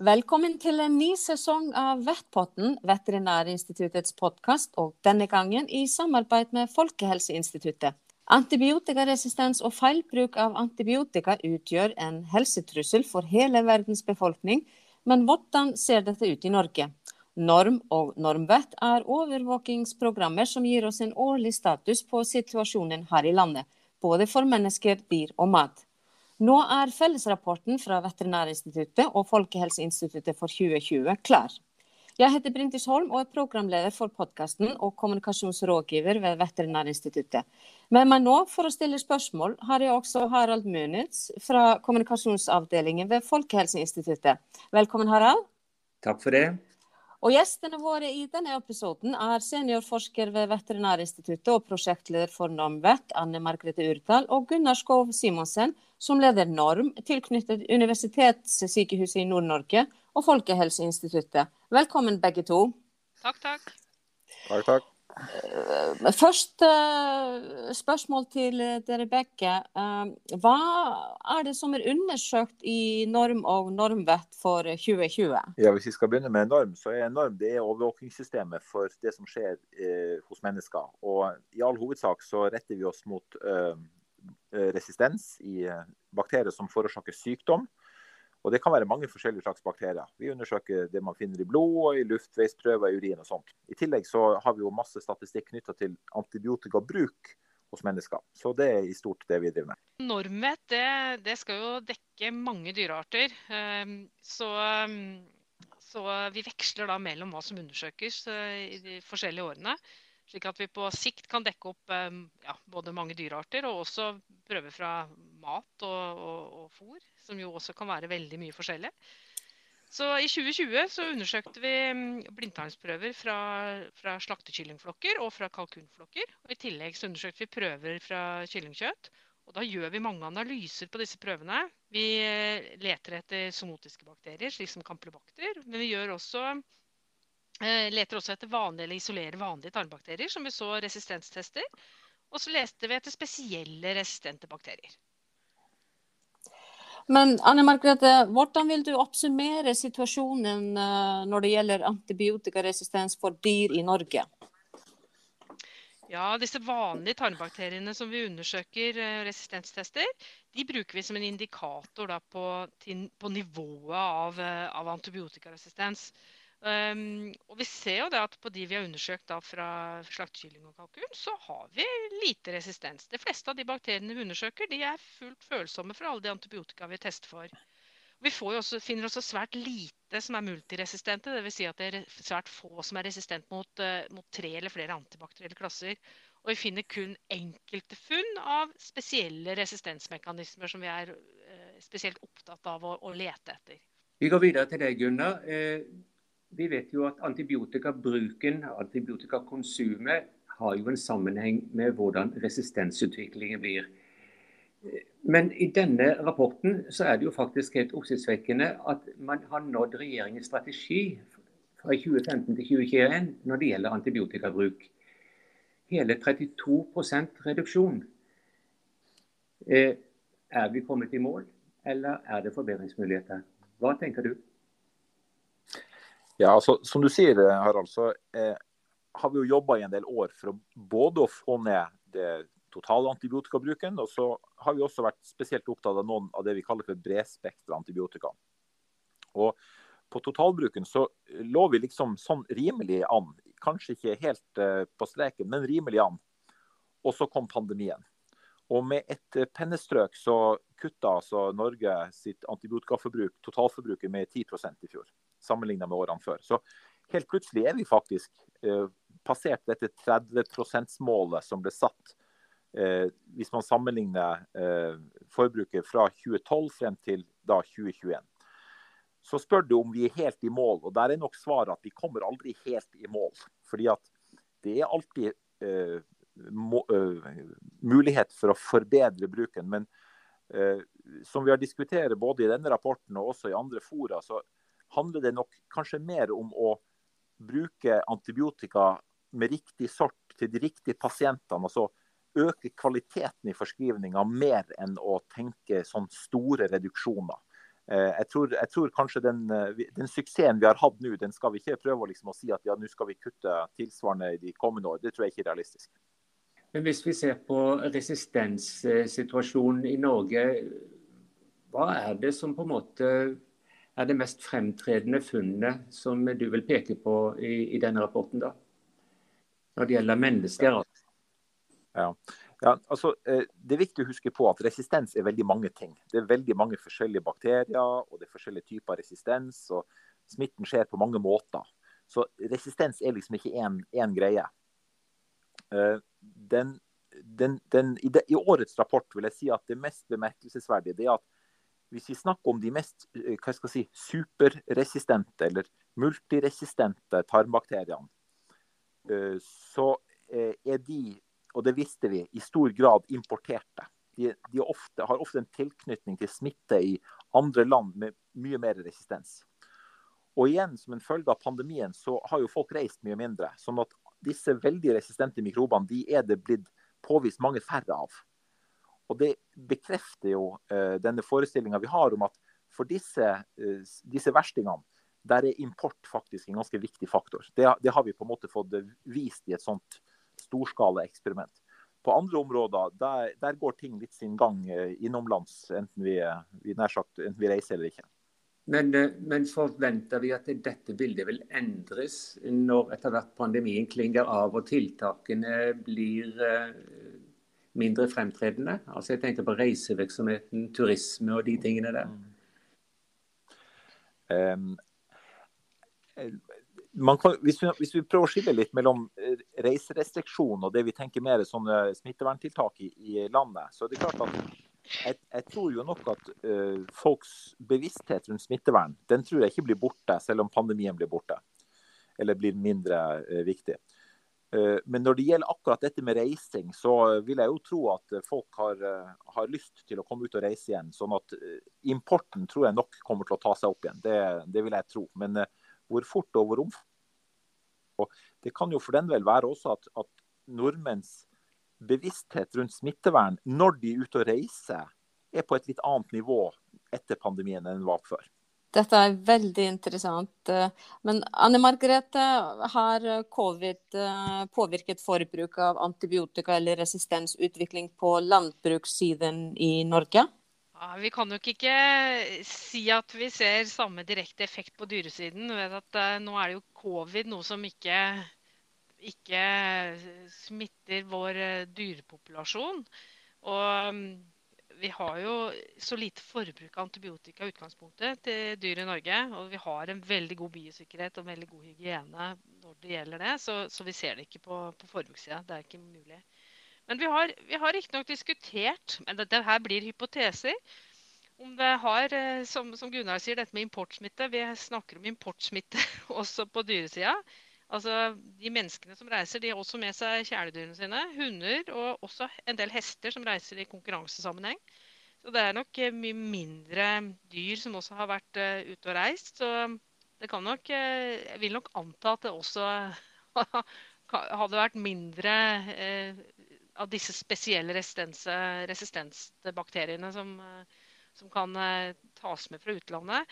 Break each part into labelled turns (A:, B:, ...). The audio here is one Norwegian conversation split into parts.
A: Velkommen til en ny sesong av Vettpotten, Veterinærinstituttets podkast, og denne gangen i samarbeid med Folkehelseinstituttet. Antibiotikaresistens og feilbruk av antibiotika utgjør en helsetrussel for hele verdens befolkning, men hvordan ser dette ut i Norge? Norm og Normvett er overvåkingsprogrammer som gir oss en årlig status på situasjonen her i landet, både for mennesker, dyr og mat. Nå er fellesrapporten fra Veterinærinstituttet og Folkehelseinstituttet for 2020 klar. Jeg heter Brintis Holm og er programleder for podkasten og kommunikasjonsrådgiver ved Veterinærinstituttet. Med meg nå for å stille spørsmål har jeg også Harald Munitz fra kommunikasjonsavdelingen ved Folkehelseinstituttet. Velkommen, Harald.
B: Takk for det.
A: Og Gjestene våre i denne episoden er seniorforsker ved Veterinærinstituttet og prosjektleder for NOMVET, Anne Margrethe Urdal, og Gunnar Skov Simonsen, som leder Norm, tilknyttet Universitetssykehuset i Nord-Norge og Folkehelseinstituttet. Velkommen begge to.
C: Takk, takk.
B: Takk, takk.
A: Eh, først uh, spørsmål til dere begge. Hva er det som er undersøkt i Norm og Normvett for 2020?
B: Ja, Hvis vi skal begynne med Norm, så er Norm det er overvåkingssystemet for det som skjer hos mennesker. Og I all hovedsak så retter vi oss mot resistens i bakterier som forårsaker sykdom. Og Det kan være mange forskjellige slags bakterier. Vi undersøker det man finner i blod, i luftveisprøver, i urin og sånt. I tillegg så har vi jo masse statistikk knytta til antibiotikabruk hos mennesker. Så det er i stort det vi driver med.
C: Normet det, det skal jo dekke mange dyrearter. Ehm, så, så, vi veksler da mellom hva som undersøkes eh, i de forskjellige årene. Slik at vi på sikt kan dekke opp ehm, ja, både mange dyrearter og også prøver fra mat og, og, og fôr som jo også kan være veldig mye forskjellig. Så I 2020 så undersøkte vi mm, blindtarmsprøver fra, fra slaktekyllingflokker og fra kalkunflokker. Og I tillegg så undersøkte vi prøver fra kyllingkjøtt. Og Da gjør vi mange analyser på disse prøvene. Vi eh, leter etter somotiske bakterier, slik som campylobacter. Men vi gjør også, eh, leter også etter vanlige eller isolerer vanlige tarmbakterier, som vi så resistenstester. Og så leste vi etter spesielle resistente bakterier.
A: Men Anne Margrethe, hvordan vil du oppsummere situasjonen eh, når det gjelder antibiotikaresistens for dyr i Norge?
C: Ja, Disse vanlige tarmbakteriene som vi undersøker eh, resistenstester, de bruker vi som en indikator på, på, nivået av, eh, av antibiotikaresistens. Um, og vi ser jo det at på de vi har undersøkt da fra slaktekylling og kalkun, så har vi lite resistens. De fleste av de bakteriene vi undersøker, de er fullt følsomme for alle de antibiotika vi tester for. Vi også, finner også svært lite som er multiresistente, dvs. Si at det er svært få som er resistent mot, uh, mot tre eller flere antibakterielle klasser. Og vi finner kun enkelte funn av spesielle resistensmekanismer som vi er uh, spesielt opptatt av å, å, lete etter.
D: Vi går videre til deg, Gunnar. Vi vet jo at antibiotikabruken, antibiotikakonsumet, har jo en sammenheng med hvordan resistensutviklingen blir. Men i denne rapporten så er det jo faktisk helt oppsiktsvekkende at man har nådd regjeringens strategi fra 2015 til 2021 når det gjelder antibiotikabruk. Hele 32 reduksjon. Eh, er vi kommet i mål, eller er det forbedringsmuligheter? Hva tenker du?
B: Ja, altså, Som du sier, Harald, så eh, har vi jo jobba i en del år for å både å få ned det totale antibiotikabruken, og så har vi også vært spesielt opptatt av noen av det vi kaller for bredspektra antibiotika. Og på totalbruken så lå vi liksom sånn rimelig an. Kanskje ikke helt eh, på streken, men rimelig an. Og så kom pandemien. Og med et pennestrøk så kutta altså Norge sitt antibiotikaforbruk, totalforbruket, med 10 i fjor sammenlignet med årene før. Så helt plutselig er vi faktisk eh, passert dette 30 %-målet som ble satt eh, hvis man sammenligner eh, forbruket fra 2012 frem til da 2021. Så spør du om vi er helt i mål, og der er nok svaret at vi kommer aldri helt i mål. Fordi at det er alltid eh, uh, mulighet for å forbedre bruken. Men uh, som vi har diskutert både i denne rapporten og også i andre fora, så handler det nok kanskje mer om å bruke antibiotika med riktig sort til de riktige pasientene. altså Øke kvaliteten i forskrivninga mer enn å tenke sånn store reduksjoner. Eh, jeg tror, jeg tror, kanskje den, eh, den, suksessen vi har hatt nå, den skal vi ikke prøve liksom å si at ja, nå skal vi kutte tilsvarende i de kommende år. Det tror jeg ikke er realistisk.
D: Men Hvis vi ser på resistenssituasjonen i Norge, hva er det som på en måte er det mest fremtredende funnet som du vil peke på i, i denne rapporten? da? Når det gjelder mennesker?
B: Ja. Ja, altså, eh, det er viktig å huske på at resistens er veldig mange ting. Det er veldig mange forskjellige bakterier og det er forskjellige typer resistens. og Smitten skjer på mange måter. Så resistens er liksom ikke én greie. Eh, den, den, den, i, de, i, årets rapport vil jeg si at det mest bemerkelsesverdige det er at hvis vi snakker om de mest eh, hva skal jeg si, superresistente eller multiresistente tarmbakteriene, så er de og det visste vi, i stor grad importerte. De, de ofte, har ofte en tilknytning til smitte i andre land med mye mer resistens. Og igjen, som en følge av pandemien, så har jo folk reist mye mindre. Sånn at disse veldig resistente mikrobene de er det blitt påvist mange færre av. Og det bekrefter jo uh, denne forestillinga vi har om at for disse, uh, disse, verstingene, der er import faktisk en ganske viktig faktor. Det, det, har vi på en måte fått vist i et sånt storskala eksperiment. På andre områder der, der, går ting litt sin gang eh, innomlands, enten vi, vi, sagt, enten vi reiser eller ikke.
D: Men, eh, men, forventer vi at dette bildet vil endres når etter hvert pandemien klinger av og tiltakene blir eh, mindre fremtredende? Altså jeg tenker på reisevirksomheten, turisme og de tingene der. Um,
B: kan, hvis, vi, hvis, vi, prøver å skille litt mellom eh, reiserestriksjon og det vi tenker mer sånne smitteverntiltak i, i landet, så er det klart at jeg, jeg tror jo nok at uh, folks bevissthet rundt smittevern den tror jeg ikke blir borte, selv om pandemien blir borte. Eller blir mindre uh, viktig. Uh, men når det gjelder akkurat dette med reising, så vil jeg jo tro at folk har, har lyst til å komme ut og reise igjen. Sånn at importen tror jeg nok kommer til å ta seg opp igjen. Det, det vil jeg tro. Men hvor fort og hvor omfattende. Det kan jo for den vel være også at, at nordmenns bevissthet rundt smittevern når de er ute og reiser, er på et litt annet nivå etter pandemien enn den var før.
A: Dette er veldig interessant. Men Anne Margrethe, har covid eh, påvirket forbruk av antibiotika eller resistensutvikling på landbrukssiden i Norge?
C: Ja, vi kan nok ikke si at vi ser samme direkte effekt på dyresiden. At, uh, nå er det jo covid noe som ikke, ikke smitter vår uh, dyrepopulasjon. Og um, vi har jo så lite forbruk av antibiotika i utgangspunktet til dyr i Norge. Og vi har en veldig god biosikkerhet og veldig god hygiene når det gjelder det. Så, så vi ser det ikke på, på forbrukssida. Det er ikke mulig. Men vi har, vi har riktignok diskutert, men dette her blir hypoteser, om det har, eh, som, som, Gunnar sier, dette med importsmitte. Vi snakker om importsmitte også på dyresida. Altså, de menneskene som reiser, de har også med seg kjæledyrene sine. Hunder og også en del hester som reiser i konkurransesammenheng. Så det er nok eh, mye mindre dyr som også har vært uh, ute og reist. Så det kan nok uh, Jeg vil nok anta at det også hadde vært mindre uh, av disse spesielle resistensbakteriene som, som, kan tas med fra utlandet.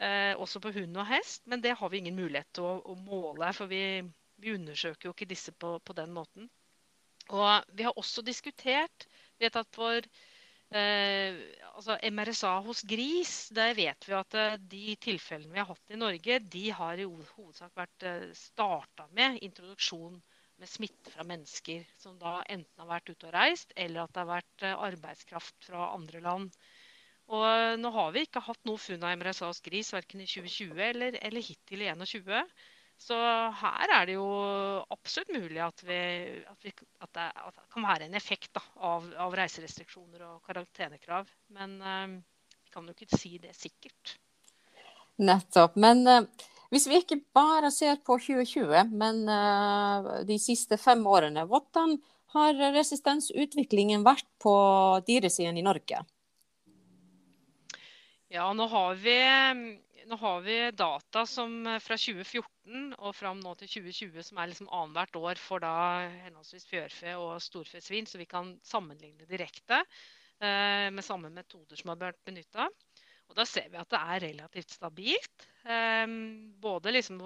C: Eh, også på hund og hest. Men det har vi ingen mulighet til å, å måle, for vi, vi, undersøker jo ikke disse på, på, den måten. Og vi har også diskutert vet at for eh, altså MRSA hos gris, der vet vi at de tilfellene vi har hatt i Norge, de har i hovedsak vært starta med introduksjon med smitte fra mennesker som da enten har vært ute og reist, eller at det har vært eh, arbeidskraft fra andre land. Og nå har vi ikke hatt noe funn av MRSAs gris verken i 2020 eller, eller hittil i 2021. Så her er det jo absolutt mulig at, vi, at, vi, at, det, at det, kan være en effekt da, av, av, reiserestriksjoner og karantenekrav. Men uh, vi kan jo ikke si det sikkert.
A: Nettopp. Men uh, hvis vi ikke bare ser på 2020, men uh, de siste fem årene, hvordan har resistensutviklingen vært på dyresiden i Norge?
C: Ja, nå har, vi, nå har vi data som fra 2014 og fram nå til 2020 som er liksom annethvert år for da henholdsvis fjørfe og storfesvin, så vi kan sammenligne direkte eh, med samme metoder som har vært benytta. Og da ser vi at det er relativt stabilt. Både liksom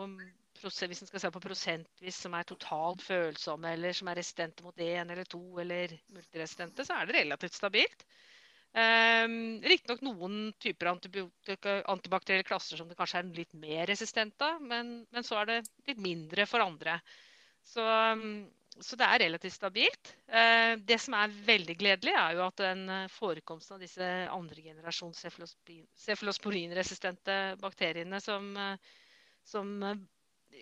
C: hvis en skal se på prosentvis som er totalt følsomme, eller som er resistente mot én eller to, eller multiresistente, så er det relativt stabilt. Um, Riktignok noen typer antibakterielle klasser som det kanskje er litt mer resistent av, men, men, så er det litt mindre for andre. Så, så det er relativt stabilt. Uh, det som er veldig gledelig, er jo at den eh, forekomsten av disse andregenerasjons cefalosporinresistente bakteriene som, som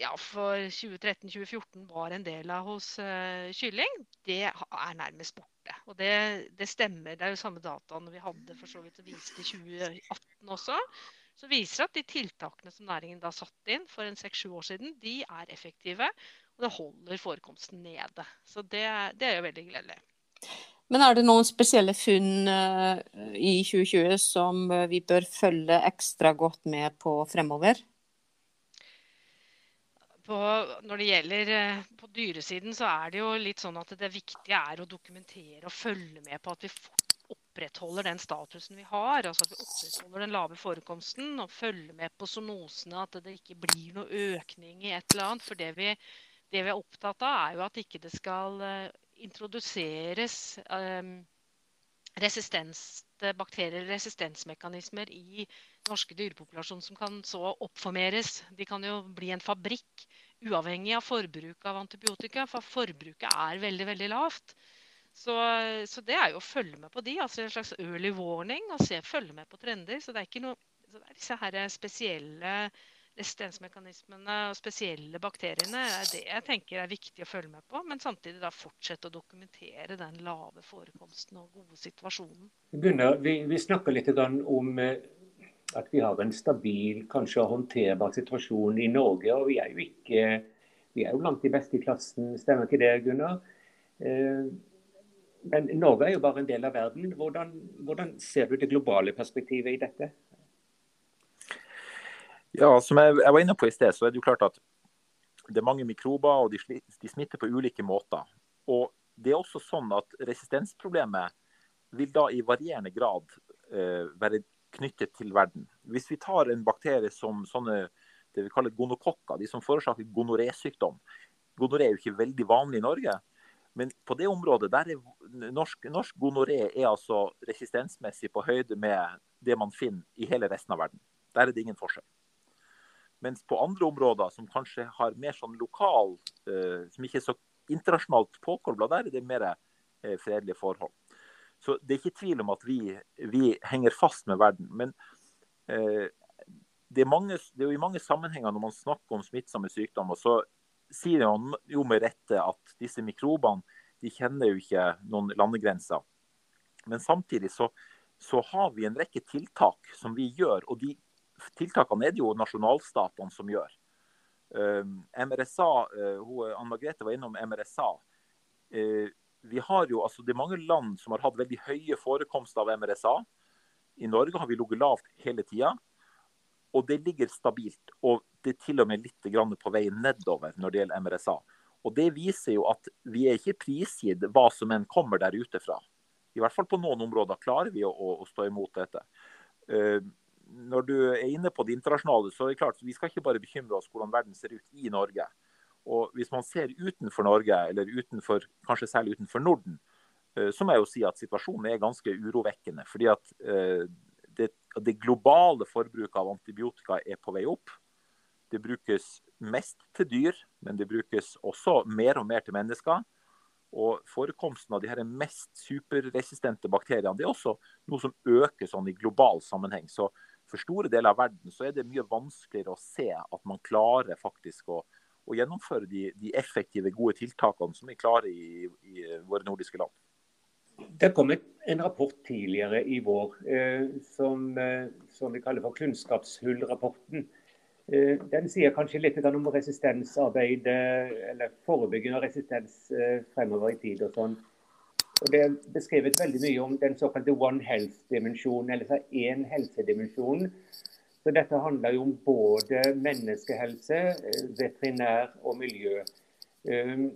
C: ja, for 2013-2014 var en del av hos uh, kylling, det er nærmest borte. Og det, det, stemmer. Det er jo samme dataene vi hadde for så vidt og viste i 2018 også. Så viser at de tiltakene som næringen da satte inn for en seks-sju år siden, de er effektive. Og det holder forekomsten nede. Så det, det er jo veldig gledelig.
A: Men er det noen spesielle funn uh, i 2020 som uh, vi bør følge ekstra godt med på fremover?
C: På, når det gjelder eh, på dyresiden, så er det jo litt sånn at det viktige er å dokumentere og følge med på at vi opprettholder den statusen vi har. altså At vi opprettholder den lave forekomsten og følger med på zoonosene. At det ikke blir noe økning i et eller annet. For det vi, det vi er opptatt av, er jo at ikke det skal uh, introduseres um, resistens, bakterier, resistensmekanismer i norske dyrepopulasjoner som kan så oppformeres. De kan jo bli en fabrikk uavhengig av forbruk av antibiotika, for forbruket er veldig, veldig lavt. Så, så, det er jo å følge med på de, altså en slags early warning, og se, følge med på trender. Så det er ikke noe så det er disse her spesielle resistensmekanismene og spesielle bakteriene er det jeg tenker er viktig å følge med på. Men samtidig da fortsette å dokumentere den lave forekomsten og gode situasjonen.
D: Gunnar, vi, vi snakker litt om eh, at vi har en stabil, kanskje håndterbar situasjon i Norge. Og vi er jo ikke vi er jo blant de beste i klassen, stemmer ikke det, Gunnar? Eh, men Norge er jo bare en del av verden. Hvordan, hvordan ser du det globale perspektivet i dette?
B: Ja, Som jeg, var inne på i sted, så er det jo klart at det er mange mikrober, og de, de smitter på ulike måter. Og det er også sånn at Resistensproblemet vil da i varierende grad eh, være knyttet til verden. Hvis vi tar en bakterie som sånne det vi kaller gonokokker, de som forårsaker gonoré-sykdom. Gonoré er jo ikke veldig vanlig i Norge, men på det området der er norsk, norsk gonoré er altså resistensmessig på høyde med det man finner i hele resten av verden. Der er det ingen forskjell. Mens på andre områder som kanskje har mer sånn lokal, eh, som ikke er så internasjonalt påkobla, der er det mer eh, fredelige forhold. Så det er ikke tvil om at vi, vi henger fast med verden. Men eh, det, er mange, det, er jo i mange sammenhenger når man snakker om smittsomme sykdommer, så sier man jo med rette at disse mikrobene de kjenner jo ikke noen landegrenser. Men samtidig så, så har vi en rekke tiltak som vi gjør. Og de tiltakene er det jo nasjonalstatene som gjør. Uh, MRSA, uh, Anne Margrethe var innom MRSA. Vi har jo, altså Det er mange land som har hatt veldig høye forekomster av MRSA. I Norge har vi ligget lavt hele tida. Og det ligger stabilt. Og det er til og med litt på vei nedover når det gjelder MRSA. Og Det viser jo at vi er ikke prisgitt hva som enn kommer der ute fra. I hvert fall på noen områder klarer vi å, å stå imot dette. Uh, når du er inne på det internasjonale, så er det klart vi skal ikke bare bekymre oss hvordan verden ser ut i Norge. Og Hvis man ser utenfor Norge, eller utenfor, kanskje særlig utenfor Norden, eh, så må jeg jo si at situasjonen er ganske urovekkende. fordi at eh, det, det globale forbruket av antibiotika er på vei opp. Det brukes mest til dyr, men det brukes også mer og mer til mennesker. Og Forekomsten av de her mest superresistente bakteriene det er også noe som øker sånn i global sammenheng. Så For store deler av verden så er det mye vanskeligere å se at man klarer faktisk å og gjennomføre de, de, effektive, gode tiltakene som vi klarer i, i våre nordiske land.
D: Det kom en rapport tidligere i vår eh, som, eh, som, vi kaller for Kunnskapshullrapporten. Eh, den sier kanskje litt om resistensarbeidet, eller forebygging av resistens eh, fremover i tid. og sånn. Og Det er beskrevet veldig mye om den såkalte One Health-dimensjonen, eller én helsedimensjonen, så dette handler jo om både menneskehelse, eh, veterinær og miljø. Um,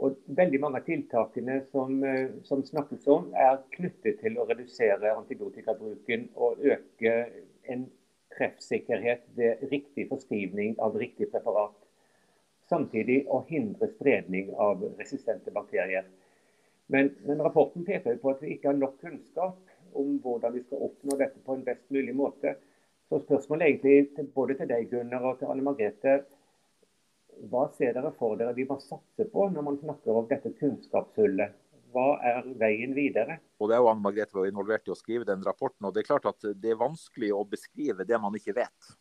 D: og veldig mange av tiltakene som, som, snakkes om, er knyttet til å redusere antibiotikabruken og øke en treffsikkerhet ved riktig forskrivning av riktig preparat. Samtidig å hindre spredning av resistente bakterier. Men, men rapporten peker på at vi ikke har nok kunnskap om hvordan vi skal oppnå dette på en best mulig måte. Så spørsmålet egentlig både til deg, Gunnar, og til Anne Margrethe. Hva ser dere for dere vi må satse på når man snakker om dette kunnskapshullet? Hva er veien videre?
B: Og det er jo Anne Margrethe var involvert i å skrive den rapporten. og Det er klart at det er vanskelig å beskrive det man ikke vet.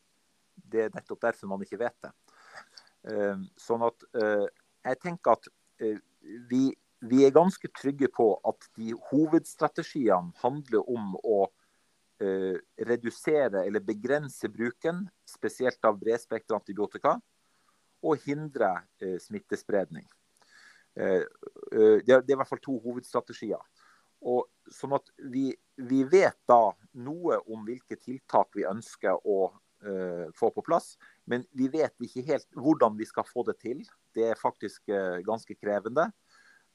B: Det er nettopp derfor man ikke vet det. Eh, sånn at eh, jeg tenker at eh, vi, vi er ganske trygge på at de hovedstrategiene handler om å redusere eller begrense bruken, spesielt av bredspektra antibiotika, og hindre smittespredning. Det er i hvert fall to hovedstrategier. Og sånn at vi, vi, vet da noe om hvilke tiltak vi ønsker å uh, få på plass. Men vi vet ikke helt hvordan vi skal få det til. Det er faktisk uh, ganske krevende.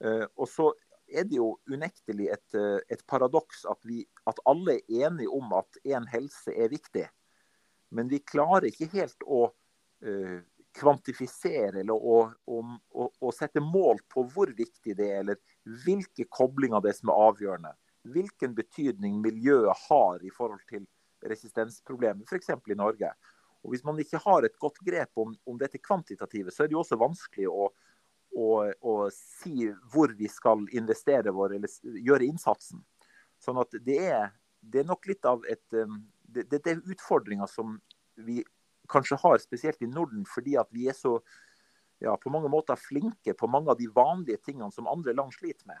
B: Uh, og så er det jo unektelig et, et paradoks at, vi, at alle er enige om at én helse er viktig. Men vi klarer ikke helt å kvantifisere eller å, å, å, å, sette mål på hvor viktig det er, eller hvilke koblinger det er som er avgjørende. Hvilken betydning miljøet har i forhold til resistensproblemet, f.eks. i Norge. Og Hvis man ikke har et godt grep om, om dette kvantitative, så er det jo også vanskelig å, å, å, si hvor vi skal investere vår, eller gjøre innsatsen. Sånn at det er, det er nok litt av et um, det, det er utfordringer som vi kanskje har, spesielt i Norden, fordi at vi er så ja, på mange måter flinke på mange av de vanlige tingene som andre land sliter med.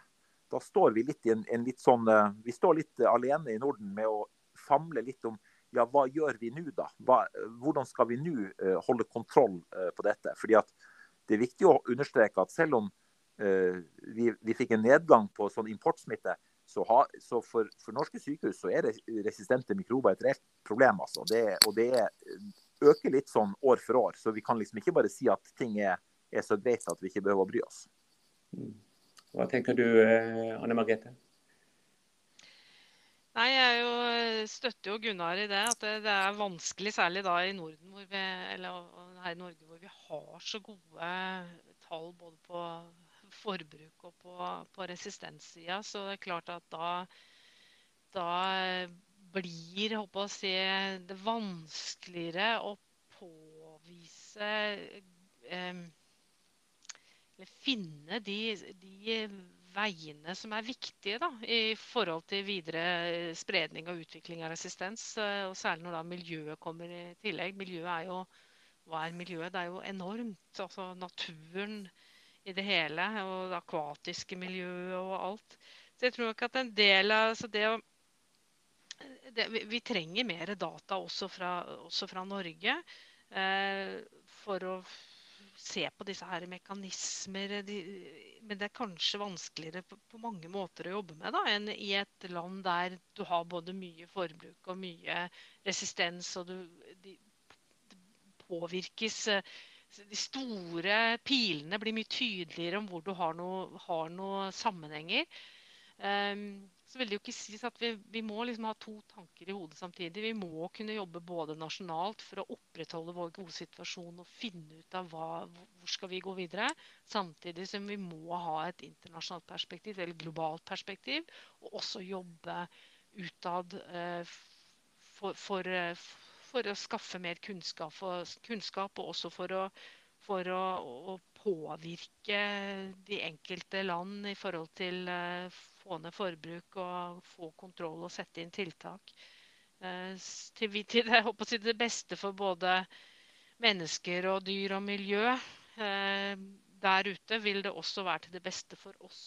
B: Da står vi litt en, en litt sånn eh, Vi står litt eh, alene i Norden med å famle litt om ja, hva gjør vi nå, da? Hva, hvordan skal vi nå holde kontroll på dette? Fordi at Det er viktig å understreke at selv om uh, vi, vi, fikk en nedgang på sånn importsmitte, så, ha, så for, for, norske sykehus så er resistente mikrober et reelt problem. Altså. Det, og det er øker litt sånn år for år. Så vi kan liksom ikke bare si at ting er, er så greit at vi ikke behøver å bry oss.
D: Mm. Hva tenker du, eh, Anne Margrethe?
C: Nei, Jeg jo, støtter jo Gunnar i det. At det, det, er vanskelig, særlig da i Norden, hvor vi, eller her i Norge, hvor vi har så gode tall både på forbruk og på, på resistenssida. Så det er klart at da, da blir håper å si, det vanskeligere å påvise eh, Eller finne de, de, veiene som er viktige da, i forhold til videre spredning og utvikling av resistens. Eh, og særlig når da miljøet kommer i tillegg. Miljøet er jo hva er miljøet? Det er jo enormt. Altså naturen i det hele, og det akvatiske miljøet og alt. Så jeg tror ikke at en del av altså det det, vi, vi, trenger mer data også fra, også fra Norge eh, for å se på disse her mekanismer. De, men det er kanskje vanskeligere på, på, mange måter å jobbe med da, enn i et land der du har både mye forbruk og mye resistens, og du, de, de påvirkes de store pilene blir mye tydeligere om hvor du har noen noe sammenhenger. Um, så vil det jo ikke sies at vi, vi må liksom ha to tanker i hodet samtidig. Vi må kunne jobbe både nasjonalt for å opprettholde vår gode situasjon og finne ut av hva, hvor skal vi gå videre, samtidig som vi må ha et internasjonalt perspektiv, eller globalt perspektiv, og også jobbe utad eh, for, for, uh, for, å skaffe mer kunnskap, for, kunnskap og også for å, for å, å påvirke de enkelte land i forhold til uh, få ned forbruk og få kontroll og sette inn tiltak. Uh, til, til si, det beste for både mennesker og dyr og miljø. Uh, der ute vil det også være til det beste for oss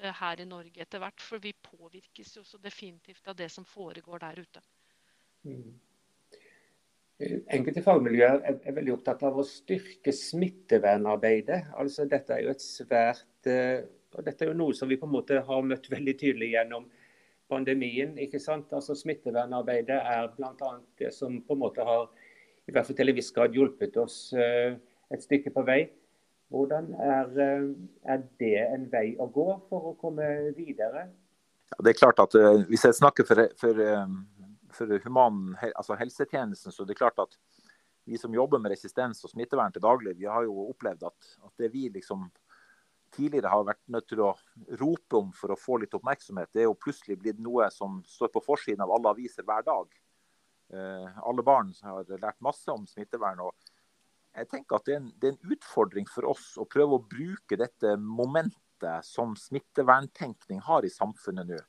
C: her i Norge etter hvert. For vi påvirkes jo så definitivt av det som foregår der ute. Mm.
D: Enkelte fagmiljøer er, er, veldig opptatt av å styrke smittevernarbeidet. Altså, dette er jo et svært uh, og Dette er jo noe som vi på en måte har møtt veldig tydelig gjennom pandemien. ikke sant? Altså Smittevernarbeidet er bl.a. det som på en måte har i hvert fall til en viss grad hjulpet oss uh, et stykke på vei. Hvordan er, eh, er, det en vei å gå for å komme videre?
B: Ja, det er klart at uh, Hvis jeg snakker for, for, for human, altså helsetjenesten, så det er klart at vi som jobber med resistens og smittevern til daglig, vi har jo opplevd at, at det vi liksom tidligere har vært nødt til å rope om for å få litt oppmerksomhet, det er jo plutselig blitt noe som står på forsiden av alle aviser hver dag. Uh, alle barn har lært masse om smittevern. og jeg tenker at det er, en, det er, en, utfordring for oss å prøve å bruke dette momentet som smitteverntenkning har i samfunnet nå.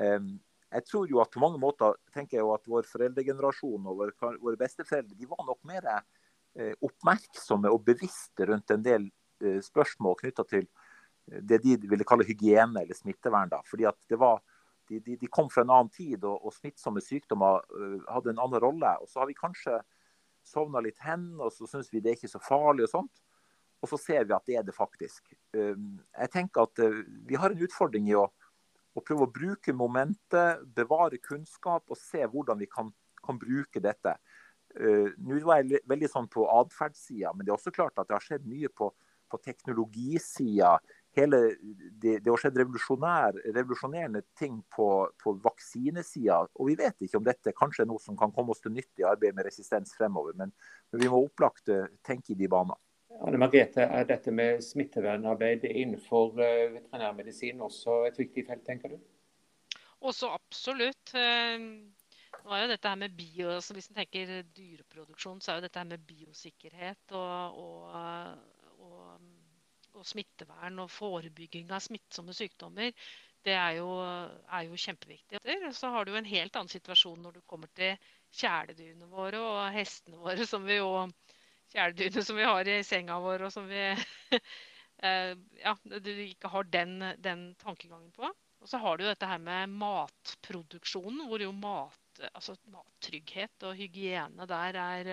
B: Jeg tror jo at på mange måter tenker jeg jo at vår foreldregenerasjon og våre, besteforeldre de var nok mer eh, oppmerksomme og bevisste rundt en del eh, spørsmål knytta til eh, det de ville kalle hygiene eller smittevern. da, fordi at var de, de, de kom fra en annen tid, og, og smittsomme sykdommer uh, hadde en annen rolle. Og så har vi kanskje sovna litt hen, og så syns vi det er ikke så farlig og sånt. Og så ser vi at det er det faktisk. Um, jeg tenker at vi har en utfordring i å, å, prøve å bruke momentet, bevare kunnskap og se hvordan vi kan, kan bruke dette. Nå var jeg veldig sånn på atferdssida, men det er også klart at det har skjedd mye på, på teknologisida. Hele, det, det, har skjedd revolusjonerende ting på, på vaksinesida. Og vi vet ikke om dette kanskje er noe som kan komme oss til nytte i arbeidet med resistens fremover. Men, men vi må opplagt tenke i de banene.
D: Anne Margrethe, Er dette med smittevernarbeid innenfor uh, veterinærmedisin også et viktig felt, tenker du?
C: Også absolutt. Ehm, nå er jo dette her med bio, så Hvis en tenker dyreproduksjon, så er jo dette her med biosikkerhet og, og, og smittevern og forebygging av smittsomme sykdommer, det er jo, er jo, kjempeviktig. Så har du en helt annen situasjon når du kommer til kjæledyrene våre og hestene våre, som vi jo Kjæledyrene som vi har i senga vår, og som vi eh, ja, du ikke har den, den, tankegangen på. Og så har du dette her med matproduksjonen, hvor jo mat, altså mattrygghet og hygiene der er,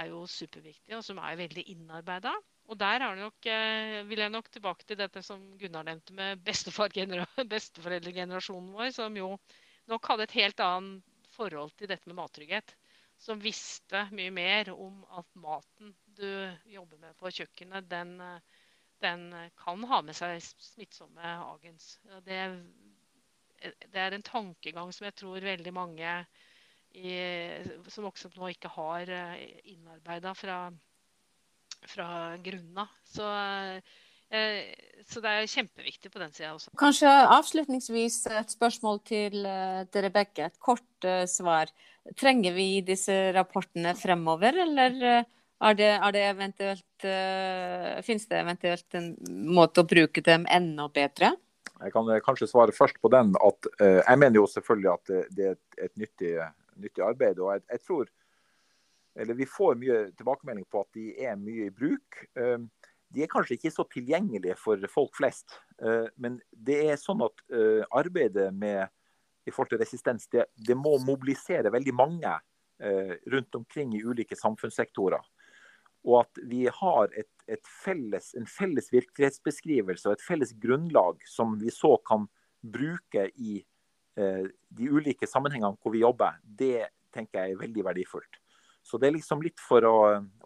C: er jo superviktig, og som er veldig innarbeida. Og der nok, eh, vil jeg nok tilbake til dette som Gunnar nevnte med besteforeldregenerasjonen vår, som jo nok hadde et helt annet forhold til dette med mattrygghet som visste mye mer om at maten du jobber med på kjøkkenet, den, den kan ha med seg smittsomme agens. Det, det, er en tankegang som jeg tror veldig mange i, som også nå ikke har innarbeida fra, fra grunnen av. Så Eh, så det er kjempeviktig på den sida også.
A: Kanskje avslutningsvis et spørsmål til eh, dere begge. Et kort uh, svar. Trenger vi disse rapportene fremover, eller er det, er det eventuelt uh, Fins det eventuelt en måte å bruke dem enda bedre?
B: Jeg kan kanskje svare først på den. at uh, Jeg mener jo selvfølgelig at det, det er et, et nyttig, nyttig, arbeid. og jeg, jeg, tror, eller Vi får mye tilbakemelding på at de er mye i bruk. Uh, de er kanskje ikke så tilgjengelige for folk flest. Eh, men det er sånn at eh, arbeidet med i forhold til resistens, det, det må mobilisere veldig mange eh, rundt omkring i ulike samfunnssektorer. Og at vi har et, et felles, en felles virkelighetsbeskrivelse og et felles grunnlag som vi så kan bruke i de ulike sammenhengene hvor vi jobber, det tenker jeg er veldig verdifullt. Så det er liksom litt for å,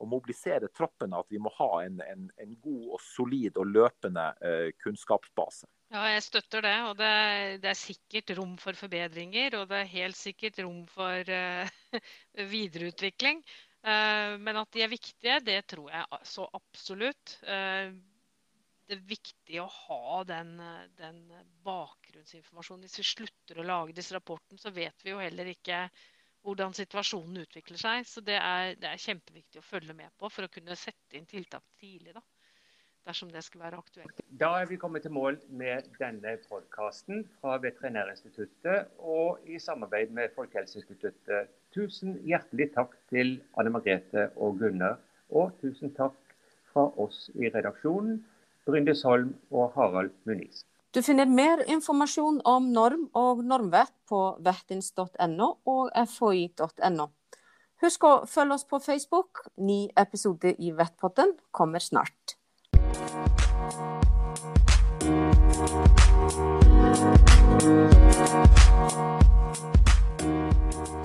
B: å mobilisere troppene at vi må ha en, en, en god og solid og løpende eh, kunnskapsbase.
C: Ja, jeg støtter det. Og det, det, er sikkert rom for forbedringer. Og det er helt sikkert rom for uh, videreutvikling. Uh, men at de er viktige, det tror jeg så absolutt. Uh, det er viktig å ha den, den bakgrunnsinformasjonen. Hvis vi slutter å lage disse rapportene, så vet vi jo heller ikke hvordan situasjonen utvikler seg. Så det er, det er, kjempeviktig å følge med på for å kunne sette inn tiltak tidlig. da, Dersom det skulle være aktuelt.
D: Da er vi kommet til mål med denne podkasten fra Veterinærinstituttet og i samarbeid med Folkehelseinstituttet. Tusen hjertelig takk til Anne Margrethe og Gunnar. Og tusen takk fra oss i redaksjonen, Bryndis Holm og Harald Muniz.
A: Du finner mer informasjon om norm og normvett på vettins.no og fhi.no. Husk å følge oss på Facebook. Ny episode i Vettpotten kommer snart. Thank